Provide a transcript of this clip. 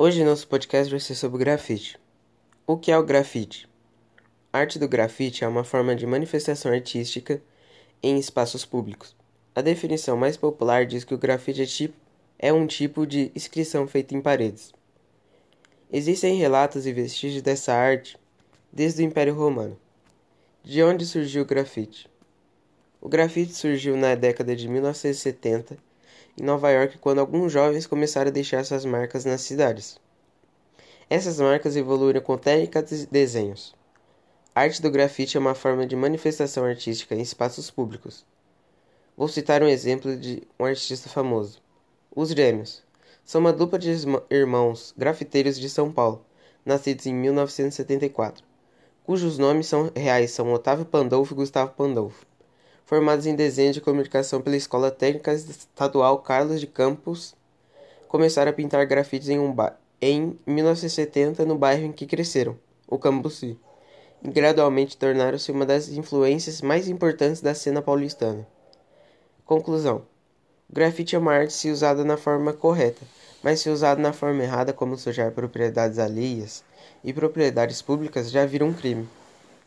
Hoje nosso podcast vai ser sobre grafite. O que é o grafite? A arte do grafite é uma forma de manifestação artística em espaços públicos. A definição mais popular diz que o grafite é, tipo, é um tipo de inscrição feita em paredes. Existem relatos e vestígios dessa arte desde o Império Romano. De onde surgiu o grafite? O grafite surgiu na década de 1970 em Nova York quando alguns jovens começaram a deixar suas marcas nas cidades. Essas marcas evoluíram com técnicas de desenhos. A arte do grafite é uma forma de manifestação artística em espaços públicos. Vou citar um exemplo de um artista famoso. Os Gêmeos. São uma dupla de irmãos grafiteiros de São Paulo, nascidos em 1974, cujos nomes são reais são Otávio Pandolfo e Gustavo Pandolfo formados em desenho de comunicação pela Escola Técnica Estadual Carlos de Campos, começaram a pintar grafites em, um em 1970 no bairro em que cresceram, o Cambuci, e gradualmente tornaram-se uma das influências mais importantes da cena paulistana. Conclusão: o grafite é uma arte se usada na forma correta, mas se usado na forma errada, como sujar propriedades alheias e propriedades públicas, já vira um crime.